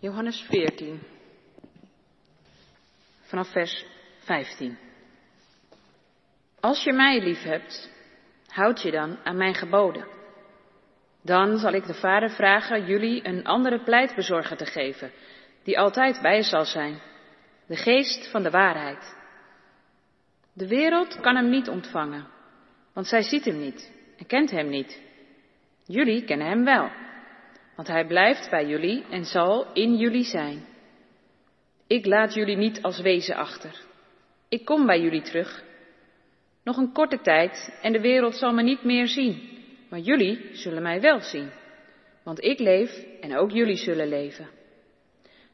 Johannes 14, vanaf vers 15. Als je mij lief hebt, houd je dan aan mijn geboden. Dan zal ik de Vader vragen jullie een andere pleitbezorger te geven, die altijd bij zal zijn, de geest van de waarheid. De wereld kan hem niet ontvangen, want zij ziet hem niet en kent hem niet. Jullie kennen hem wel, want hij blijft bij jullie en zal in jullie zijn. Ik laat jullie niet als wezen achter. Ik kom bij jullie terug. Nog een korte tijd en de wereld zal me niet meer zien, maar jullie zullen mij wel zien. Want ik leef en ook jullie zullen leven.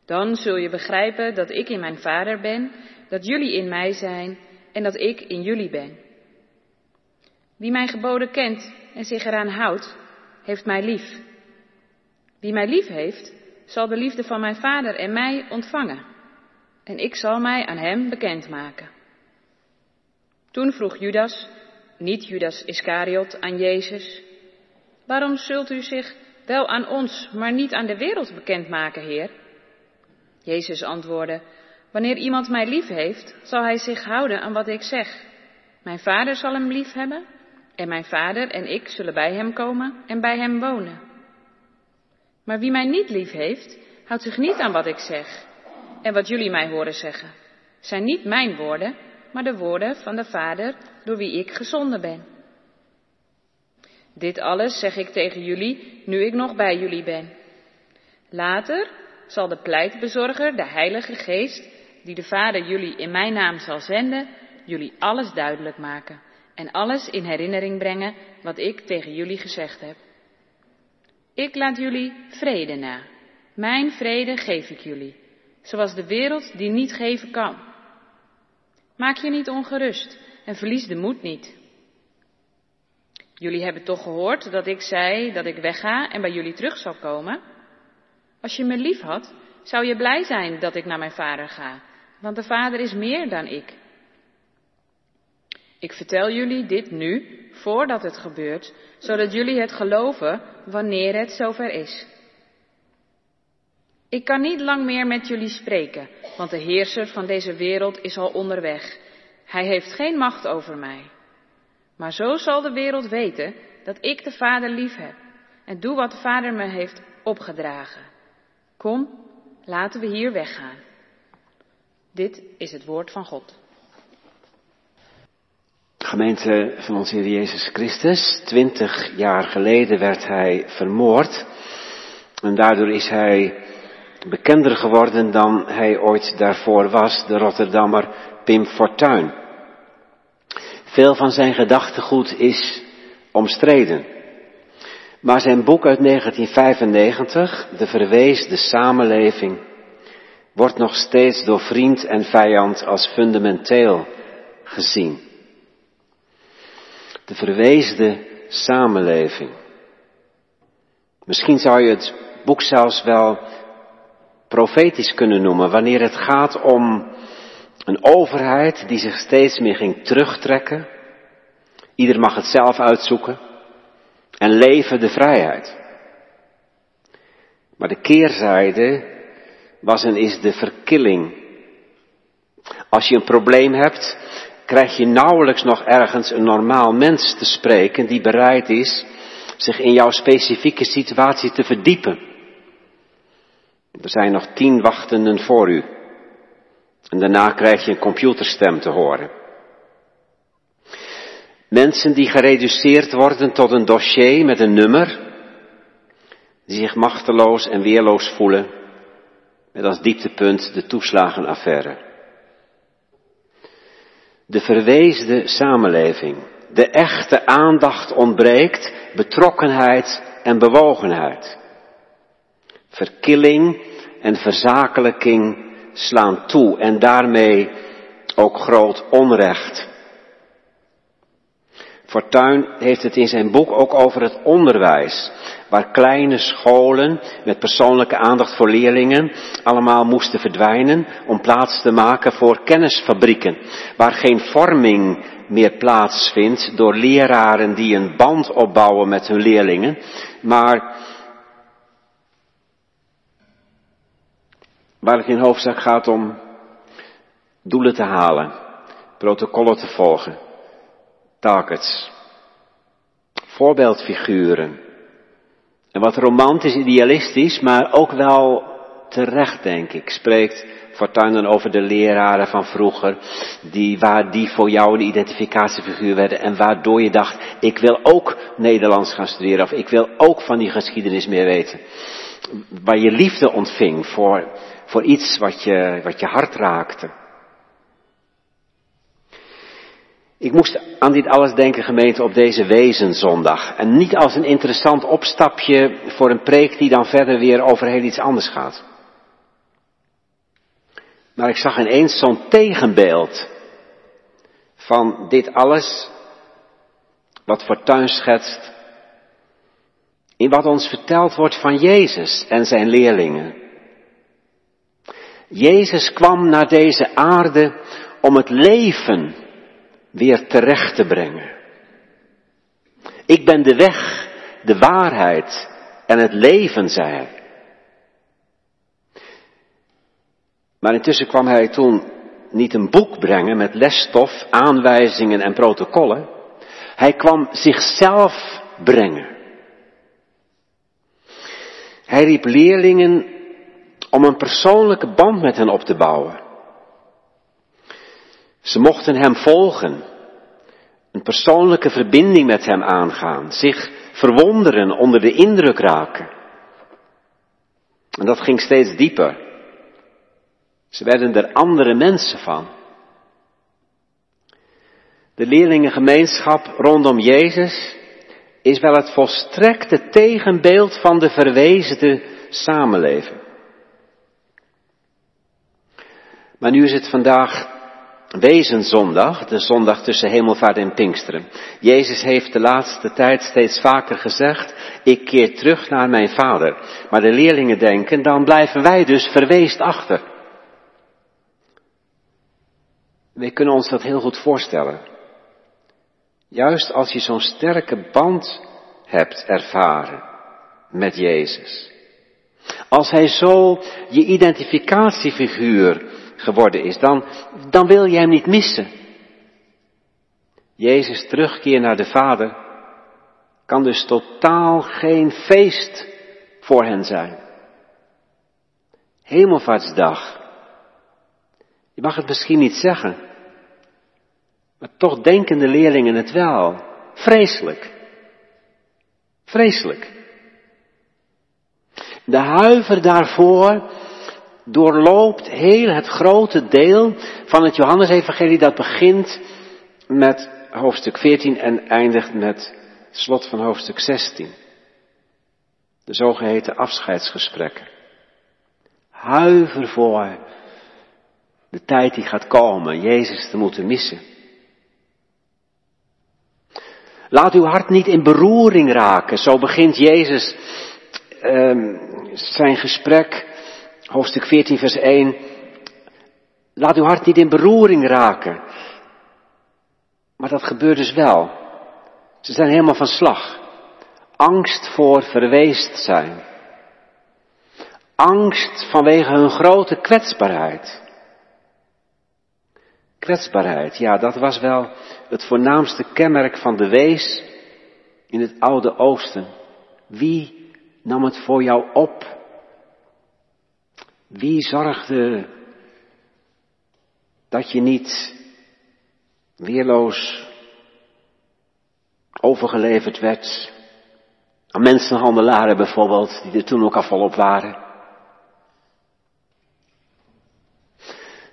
Dan zul je begrijpen dat ik in mijn Vader ben, dat jullie in mij zijn en dat ik in jullie ben. Wie mijn geboden kent en zich eraan houdt, heeft mij lief. Wie mij lief heeft, zal de liefde van mijn Vader en mij ontvangen. En ik zal mij aan hem bekendmaken. Toen vroeg Judas, niet Judas Iscariot, aan Jezus, waarom zult u zich wel aan ons, maar niet aan de wereld bekendmaken, Heer? Jezus antwoordde, wanneer iemand mij lief heeft, zal hij zich houden aan wat ik zeg. Mijn vader zal hem lief hebben en mijn vader en ik zullen bij hem komen en bij hem wonen. Maar wie mij niet lief heeft, houdt zich niet aan wat ik zeg. En wat jullie mij horen zeggen, zijn niet mijn woorden, maar de woorden van de Vader door wie ik gezonden ben. Dit alles zeg ik tegen jullie nu ik nog bij jullie ben. Later zal de pleitbezorger, de Heilige Geest, die de Vader jullie in mijn naam zal zenden, jullie alles duidelijk maken en alles in herinnering brengen wat ik tegen jullie gezegd heb. Ik laat jullie vrede na. Mijn vrede geef ik jullie, zoals de wereld die niet geven kan. Maak je niet ongerust en verlies de moed niet. Jullie hebben toch gehoord dat ik zei dat ik wegga en bij jullie terug zal komen? Als je me lief had, zou je blij zijn dat ik naar mijn vader ga, want de vader is meer dan ik. Ik vertel jullie dit nu, voordat het gebeurt, zodat jullie het geloven wanneer het zover is. Ik kan niet lang meer met jullie spreken, want de heerser van deze wereld is al onderweg. Hij heeft geen macht over mij. Maar zo zal de wereld weten dat ik de Vader lief heb en doe wat de Vader me heeft opgedragen. Kom, laten we hier weggaan. Dit is het woord van God. Gemeente van onze Heer Jezus Christus, twintig jaar geleden werd hij vermoord en daardoor is hij bekender geworden dan hij ooit daarvoor was, de Rotterdammer Pim Fortuyn. Veel van zijn gedachtegoed is omstreden. Maar zijn boek uit 1995, De Verweesde Samenleving, wordt nog steeds door vriend en vijand als fundamenteel gezien. De verweesde samenleving. Misschien zou je het boek zelfs wel profetisch kunnen noemen, wanneer het gaat om een overheid die zich steeds meer ging terugtrekken. Ieder mag het zelf uitzoeken en leven de vrijheid. Maar de keerzijde was en is de verkilling. Als je een probleem hebt, krijg je nauwelijks nog ergens een normaal mens te spreken die bereid is zich in jouw specifieke situatie te verdiepen. Er zijn nog tien wachtenden voor u. En daarna krijg je een computerstem te horen. Mensen die gereduceerd worden tot een dossier met een nummer, die zich machteloos en weerloos voelen, met als dieptepunt de toeslagenaffaire. De verweesde samenleving, de echte aandacht ontbreekt, betrokkenheid en bewogenheid. Verkilling en verzakelijking slaan toe en daarmee ook groot onrecht. Fortuin heeft het in zijn boek ook over het onderwijs, waar kleine scholen met persoonlijke aandacht voor leerlingen allemaal moesten verdwijnen om plaats te maken voor kennisfabrieken, waar geen vorming meer plaatsvindt door leraren die een band opbouwen met hun leerlingen, maar waar het in hoofdzaak gaat om doelen te halen, protocollen te volgen, targets, voorbeeldfiguren. En wat romantisch, idealistisch, maar ook wel terecht, denk ik, spreekt Fortuyn dan over de leraren van vroeger, die, waar die voor jou een identificatiefiguur werden en waardoor je dacht, ik wil ook Nederlands gaan studeren of ik wil ook van die geschiedenis meer weten. Waar je liefde ontving voor, voor iets wat je, wat je hart raakte. Ik moest aan dit alles denken, gemeente, op deze Wezenzondag. En niet als een interessant opstapje voor een preek die dan verder weer over heel iets anders gaat. Maar ik zag ineens zo'n tegenbeeld van dit alles wat Fortuin schetst in wat ons verteld wordt van Jezus en zijn leerlingen. Jezus kwam naar deze aarde om het leven weer terecht te brengen. Ik ben de weg, de waarheid en het leven, zei hij. Maar intussen kwam hij toen niet een boek brengen met lesstof, aanwijzingen en protocollen. Hij kwam zichzelf brengen. Hij riep leerlingen om een persoonlijke band met hen op te bouwen. Ze mochten hem volgen, een persoonlijke verbinding met hem aangaan, zich verwonderen, onder de indruk raken. En dat ging steeds dieper. Ze werden er andere mensen van. De leerlingengemeenschap rondom Jezus is wel het volstrekte tegenbeeld van de verweesde samenleving. Maar nu is het vandaag Wezenzondag, de zondag tussen hemelvaart en Pinksteren. Jezus heeft de laatste tijd steeds vaker gezegd, ik keer terug naar mijn vader. Maar de leerlingen denken, dan blijven wij dus verweest achter. Wij kunnen ons dat heel goed voorstellen. Juist als je zo'n sterke band hebt ervaren met Jezus. Als Hij zo je identificatiefiguur geworden is, dan, dan wil je Hem niet missen. Jezus terugkeer naar de Vader kan dus totaal geen feest voor hen zijn. Hemelvaartsdag. Je mag het misschien niet zeggen, maar toch denken de leerlingen het wel. Vreselijk. Vreselijk. De huiver daarvoor doorloopt heel het grote deel van het Johannesevangelie dat begint met hoofdstuk 14 en eindigt met het slot van hoofdstuk 16. De zogeheten afscheidsgesprekken. Huiver voor de tijd die gaat komen, Jezus te moeten missen. Laat uw hart niet in beroering raken. Zo begint Jezus um, zijn gesprek, hoofdstuk 14, vers 1. Laat uw hart niet in beroering raken. Maar dat gebeurt dus wel. Ze zijn helemaal van slag. Angst voor verweest zijn. Angst vanwege hun grote kwetsbaarheid. Kwetsbaarheid, ja, dat was wel het voornaamste kenmerk van de wees in het Oude Oosten. Wie nam het voor jou op? Wie zorgde dat je niet weerloos overgeleverd werd aan mensenhandelaren bijvoorbeeld, die er toen ook al volop waren?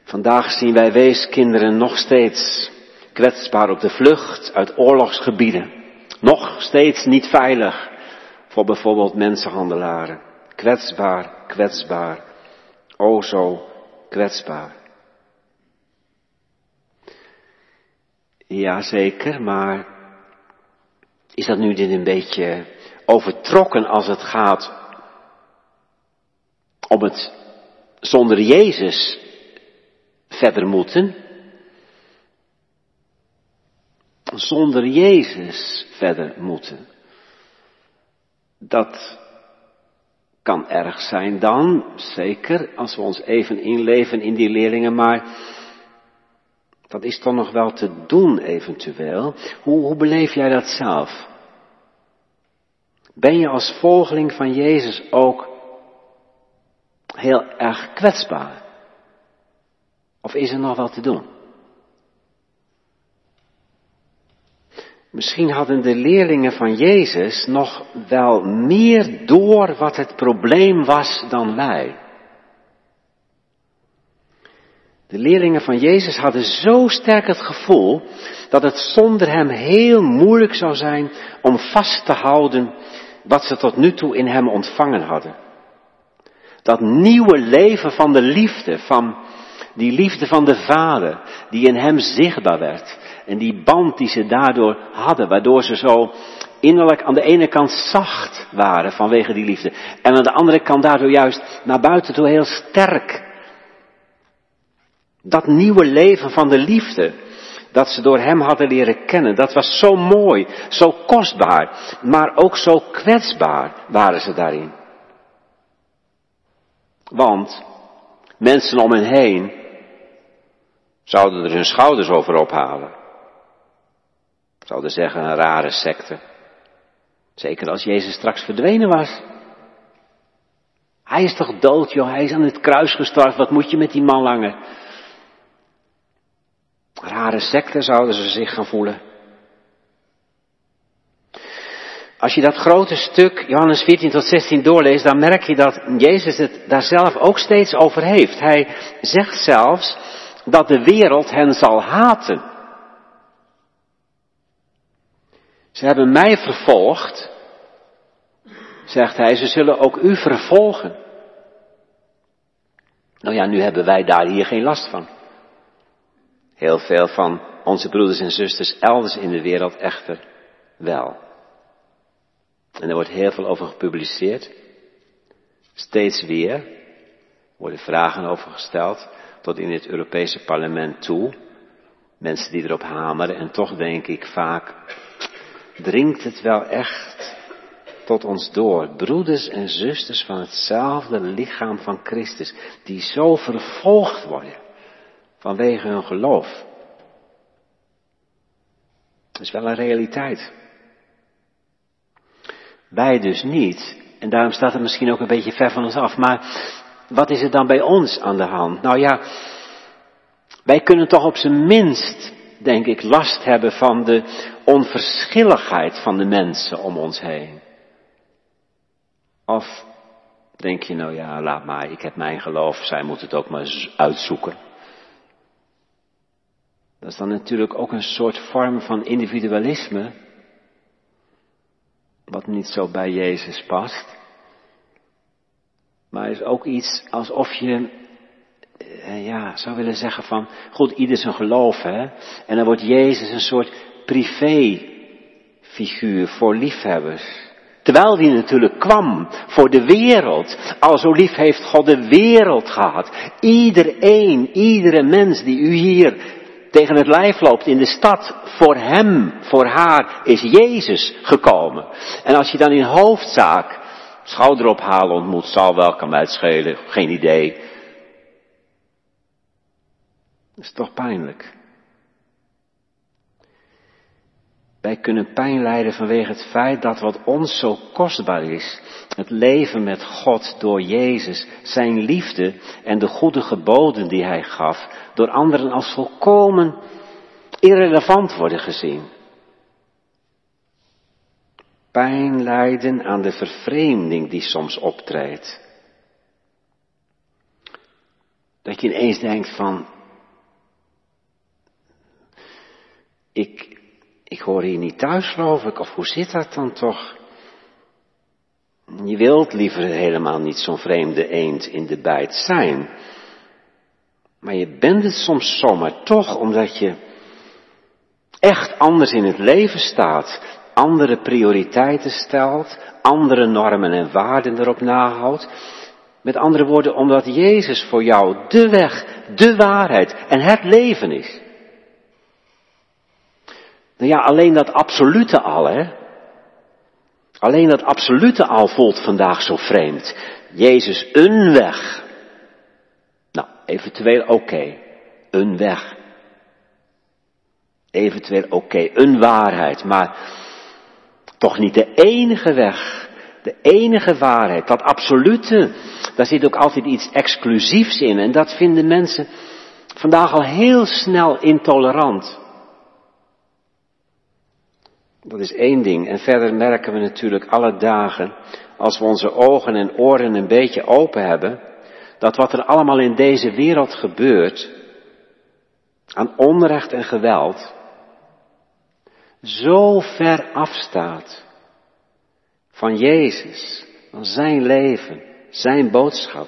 Vandaag zien wij weeskinderen nog steeds kwetsbaar op de vlucht uit oorlogsgebieden. Nog steeds niet veilig voor bijvoorbeeld mensenhandelaren. Kwetsbaar, kwetsbaar. O zo kwetsbaar. Jazeker, maar is dat nu dit een beetje overtrokken als het gaat om het zonder Jezus verder moeten. Zonder Jezus verder moeten. Dat Kan erg zijn dan, zeker, als we ons even inleven in die leerlingen, maar dat is toch nog wel te doen eventueel. Hoe, hoe beleef jij dat zelf? Ben je als volgeling van Jezus ook heel erg kwetsbaar? Of is er nog wel te doen? Misschien hadden de leerlingen van Jezus nog wel meer door wat het probleem was dan wij. De leerlingen van Jezus hadden zo sterk het gevoel dat het zonder hem heel moeilijk zou zijn om vast te houden wat ze tot nu toe in hem ontvangen hadden. Dat nieuwe leven van de liefde, van die liefde van de Vader, die in hem zichtbaar werd. En die band die ze daardoor hadden, waardoor ze zo innerlijk aan de ene kant zacht waren vanwege die liefde. En aan de andere kant daardoor juist naar buiten toe heel sterk. Dat nieuwe leven van de liefde, dat ze door hem hadden leren kennen, dat was zo mooi, zo kostbaar, maar ook zo kwetsbaar waren ze daarin. Want mensen om hen heen zouden er hun schouders over ophalen. Zouden zeggen een rare secte. Zeker als Jezus straks verdwenen was. Hij is toch dood, joh. Hij is aan het kruis gestorven. Wat moet je met die man langer? Rare secte zouden ze zich gaan voelen. Als je dat grote stuk, Johannes 14 tot 16 doorleest, dan merk je dat Jezus het daar zelf ook steeds over heeft. Hij zegt zelfs dat de wereld hen zal haten. Ze hebben mij vervolgd, zegt hij, ze zullen ook u vervolgen. Nou ja, nu hebben wij daar hier geen last van. Heel veel van onze broeders en zusters elders in de wereld echter wel. En er wordt heel veel over gepubliceerd. Steeds weer worden vragen over gesteld, tot in het Europese parlement toe. Mensen die erop hameren en toch denk ik vaak, dringt het wel echt tot ons door. Broeders en zusters van hetzelfde lichaam van Christus, die zo vervolgd worden vanwege hun geloof. Dat is wel een realiteit. Wij dus niet. En daarom staat het misschien ook een beetje ver van ons af. Maar wat is er dan bij ons aan de hand? Nou ja, wij kunnen toch op zijn minst, denk ik, last hebben van de onverschilligheid van de mensen om ons heen. Of denk je, nou ja, laat maar, ik heb mijn geloof, zij moet het ook maar uitzoeken. Dat is dan natuurlijk ook een soort vorm van individualisme, wat niet zo bij Jezus past. Maar is ook iets alsof je, ja, zou willen zeggen van, goed, ieder zijn geloof, hè. En dan wordt Jezus een soort privé-figuur voor liefhebbers. Terwijl die natuurlijk kwam voor de wereld. Al zo lief heeft God de wereld gehad. Iedereen, iedere mens die u hier tegen het lijf loopt in de stad, voor hem, voor haar is Jezus gekomen. En als je dan in hoofdzaak schouderophalen ontmoet, zal wel, kan mij het schelen, geen idee. Dat is toch pijnlijk. Wij kunnen pijn lijden vanwege het feit dat wat ons zo kostbaar is, het leven met God door Jezus, zijn liefde en de goede geboden die Hij gaf, door anderen als volkomen irrelevant worden gezien. Pijn lijden aan de vervreemding die soms optreedt. Dat je ineens denkt van, ik, ik hoor hier niet thuis geloof ik, of hoe zit dat dan toch? Je wilt liever helemaal niet zo'n vreemde eend in de bijt zijn. Maar je bent het soms zomaar toch, omdat je echt anders in het leven staat, andere prioriteiten stelt, andere normen en waarden erop nahoudt. Met andere woorden, omdat Jezus voor jou de weg, de waarheid en het leven is. Nou ja, alleen dat absolute al, hè. Alleen dat absolute al voelt vandaag zo vreemd. Jezus een weg. Nou, eventueel oké. Een weg. Eventueel oké, een waarheid, maar toch niet de enige weg. De enige waarheid, dat absolute, daar zit ook altijd iets exclusiefs in. En dat vinden mensen vandaag al heel snel intolerant. Dat is één ding. En verder merken we natuurlijk alle dagen, als we onze ogen en oren een beetje open hebben, dat wat er allemaal in deze wereld gebeurt, aan onrecht en geweld, zo ver afstaat van Jezus, van zijn leven, zijn boodschap.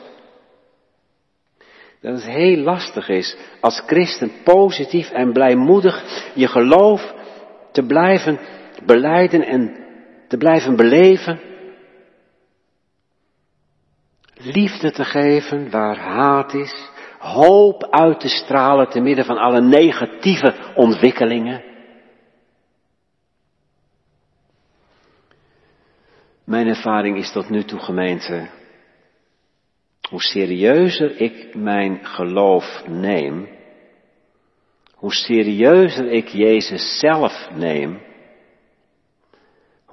Dat het heel lastig is als christen positief en blijmoedig je geloof te blijven beleiden en te blijven beleven. Liefde te geven waar haat is. Hoop uit te stralen te midden van alle negatieve ontwikkelingen. Mijn ervaring is tot nu toe gemeente, hoe serieuzer ik mijn geloof neem, hoe serieuzer ik Jezus zelf neem,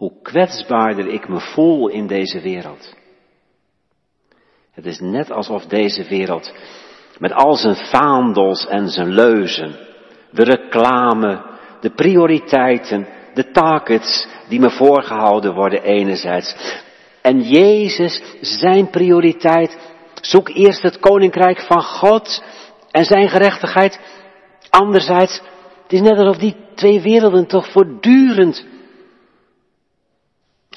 hoe kwetsbaarder ik me voel in deze wereld. Het is net alsof deze wereld met al zijn vaandels en zijn leuzen, de reclame, de prioriteiten, de targets die me voorgehouden worden enerzijds. En Jezus, zijn prioriteit, zoek eerst het koninkrijk van God en zijn gerechtigheid. Anderzijds, het is net alsof die twee werelden toch voortdurend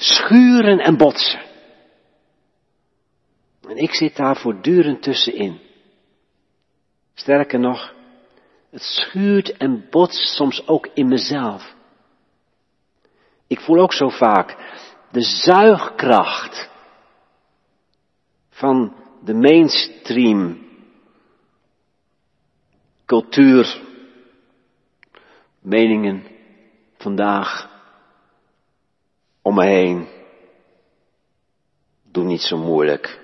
schuren en botsen. En ik zit daar voortdurend tussenin. Sterker nog, het schuurt en botst soms ook in mezelf. Ik voel ook zo vaak de zuigkracht van de mainstream cultuur, meningen vandaag om me heen. Doe niet zo moeilijk.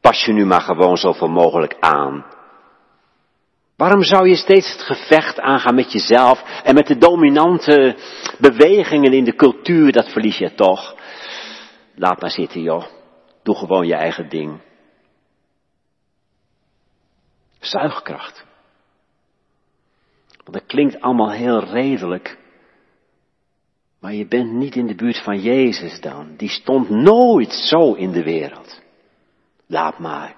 Pas je nu maar gewoon zoveel mogelijk aan. Waarom zou je steeds het gevecht aangaan met jezelf en met de dominante bewegingen in de cultuur? Dat verlies je toch. Laat maar zitten, joh. Doe gewoon je eigen ding. Zuigkracht. Want dat klinkt allemaal heel redelijk. Maar je bent niet in de buurt van Jezus dan. Die stond nooit zo in de wereld. Laat maar.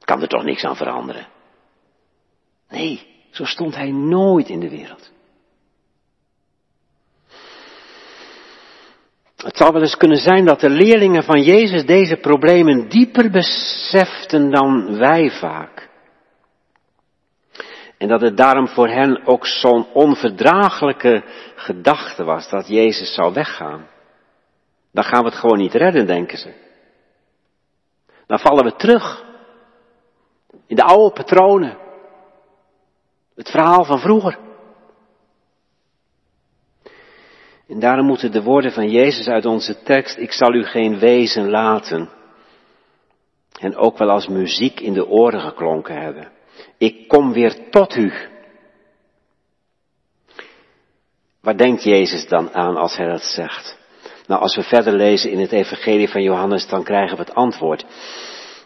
Kan er toch niks aan veranderen. Nee, zo stond hij nooit in de wereld. Het zou wel eens kunnen zijn dat de leerlingen van Jezus deze problemen dieper beseften dan wij vaak. En dat het daarom voor hen ook zo'n onverdraaglijke gedachte was dat Jezus zou weggaan. Dan gaan we het gewoon niet redden, denken ze. Dan vallen we terug in de oude patronen. Het verhaal van vroeger. En daarom moeten de woorden van Jezus uit onze tekst, ik zal u geen wezen laten, en ook wel als muziek in de oren geklonken hebben. Ik kom weer tot u. Waar denkt Jezus dan aan als hij dat zegt? Nou, als we verder lezen in het Evangelie van Johannes, dan krijgen we het antwoord.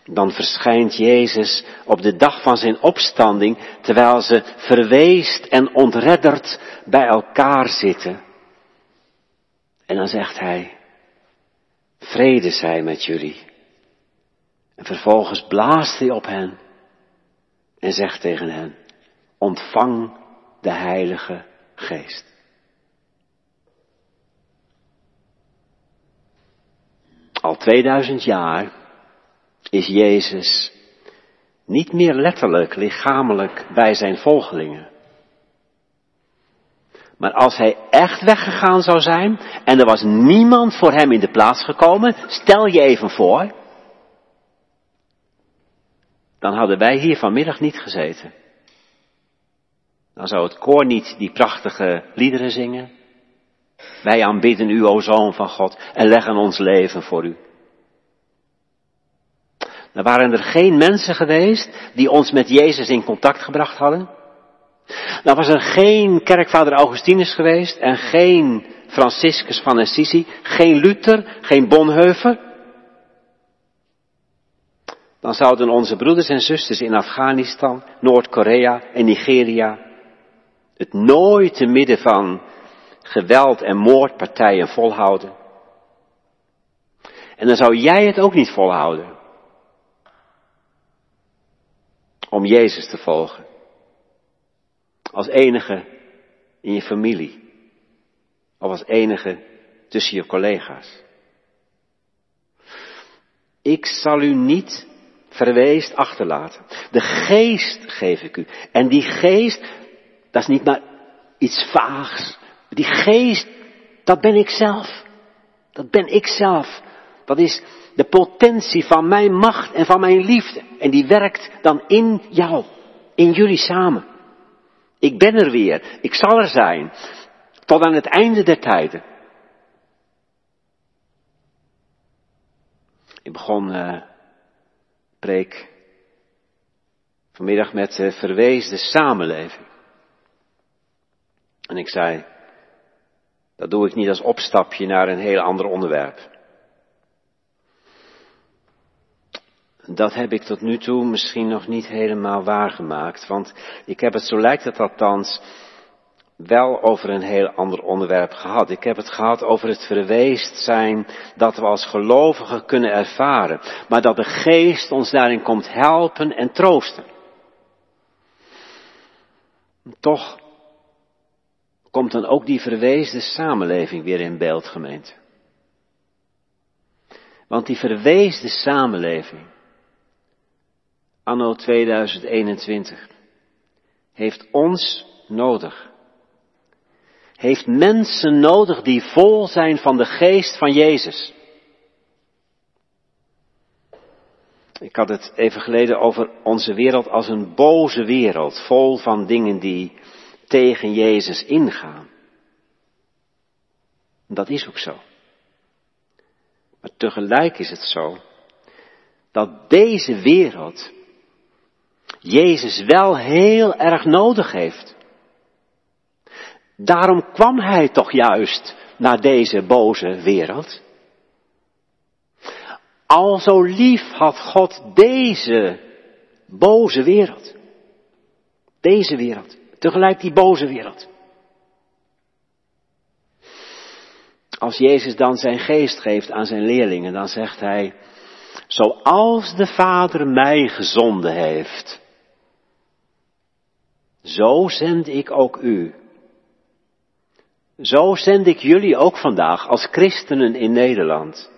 Dan verschijnt Jezus op de dag van zijn opstanding, terwijl ze verweest en ontredderd bij elkaar zitten. En dan zegt hij, vrede zij met jullie. En vervolgens blaast hij op hen en zegt tegen hen, ontvang de Heilige Geest. Al 2000 jaar is Jezus niet meer letterlijk, lichamelijk bij zijn volgelingen. Maar als hij echt weggegaan zou zijn en er was niemand voor hem in de plaats gekomen, stel je even voor, dan hadden wij hier vanmiddag niet gezeten. Dan zou het koor niet die prachtige liederen zingen. Wij aanbidden u, o Zoon van God, en leggen ons leven voor u. Er waren er geen mensen geweest die ons met Jezus in contact gebracht hadden. Dan was er geen kerkvader Augustinus geweest en geen Franciscus van Assisi, geen Luther, geen Bonhoeffer. Dan zouden onze broeders en zusters in Afghanistan, Noord-Korea en Nigeria het nooit te midden van geweld en moordpartijen volhouden. En dan zou jij het ook niet volhouden. Om Jezus te volgen. Als enige in je familie. Of als enige tussen je collega's. Ik zal u niet verweest achterlaten. De geest geef ik u. En die geest, dat is niet maar iets vaags. Die geest, dat ben ik zelf. Dat ben ik zelf. Dat is de potentie van mijn macht en van mijn liefde. En die werkt dan in jou, in jullie samen. Ik ben er weer, ik zal er zijn, tot aan het einde der tijden. Ik begon uh, preek vanmiddag met verwees de samenleving. En ik zei, dat doe ik niet als opstapje naar een heel ander onderwerp. Dat heb ik tot nu toe misschien nog niet helemaal waargemaakt, want ik heb het, zo lijkt het althans, wel over een heel ander onderwerp gehad. Ik heb het gehad over het verweest zijn dat we als gelovigen kunnen ervaren, maar dat de geest ons daarin komt helpen en troosten. Toch komt dan ook die verweesde samenleving weer in beeld, gemeente. Want die verweesde samenleving, anno 2021, heeft ons nodig. Heeft mensen nodig die vol zijn van de geest van Jezus. Ik had het even geleden over onze wereld als een boze wereld, vol van dingen die tegen Jezus ingaan. Dat is ook zo. Maar tegelijk is het zo dat deze wereld Jezus wel heel erg nodig heeft. Daarom kwam hij toch juist naar deze boze wereld. Al zo lief had God deze boze wereld. Deze wereld. Tegelijk die boze wereld. Als Jezus dan zijn geest geeft aan zijn leerlingen, dan zegt hij, zoals de Vader mij gezonden heeft, zo zend ik ook u. Zo zend ik jullie ook vandaag als christenen in Nederland,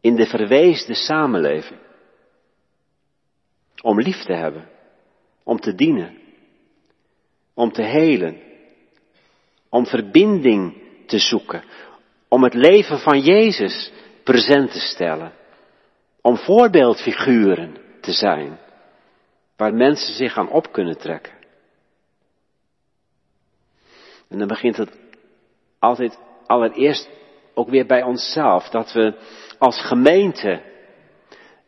in de verweesde samenleving, om lief te hebben, om te dienen, om te helen, om verbinding te zoeken, om het leven van Jezus present te stellen, om voorbeeldfiguren te zijn, waar mensen zich aan op kunnen trekken. En dan begint het altijd allereerst ook weer bij onszelf, dat we als gemeente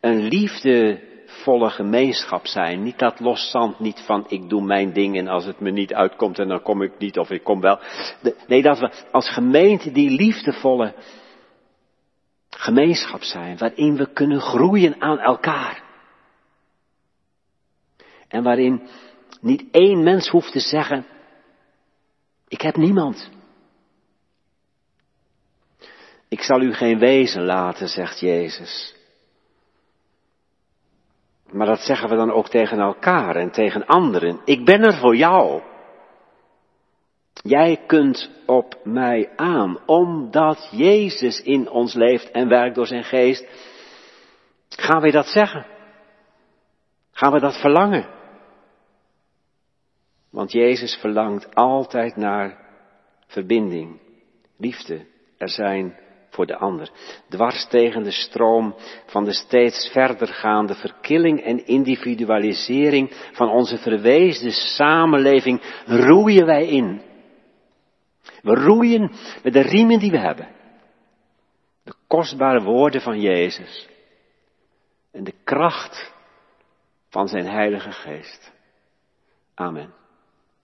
een liefde volle gemeenschap zijn. Niet dat loszand, niet van ik doe mijn ding en als het me niet uitkomt en dan kom ik niet of ik kom wel. Nee, dat we als gemeente die liefdevolle gemeenschap zijn, waarin we kunnen groeien aan elkaar. En waarin niet één mens hoeft te zeggen, ik heb niemand. Ik zal u geen wezen laten, zegt Jezus. Maar dat zeggen we dan ook tegen elkaar en tegen anderen. Ik ben er voor jou. Jij kunt op mij aan, omdat Jezus in ons leeft en werkt door zijn geest. Gaan we dat zeggen? Gaan we dat verlangen? Want Jezus verlangt altijd naar verbinding, liefde. Er zijn voor de ander. Dwars tegen de stroom van de steeds verdergaande verkilling en individualisering van onze verweesde samenleving roeien wij in. We roeien met de riemen die we hebben. De kostbare woorden van Jezus. En de kracht van zijn Heilige Geest. Amen.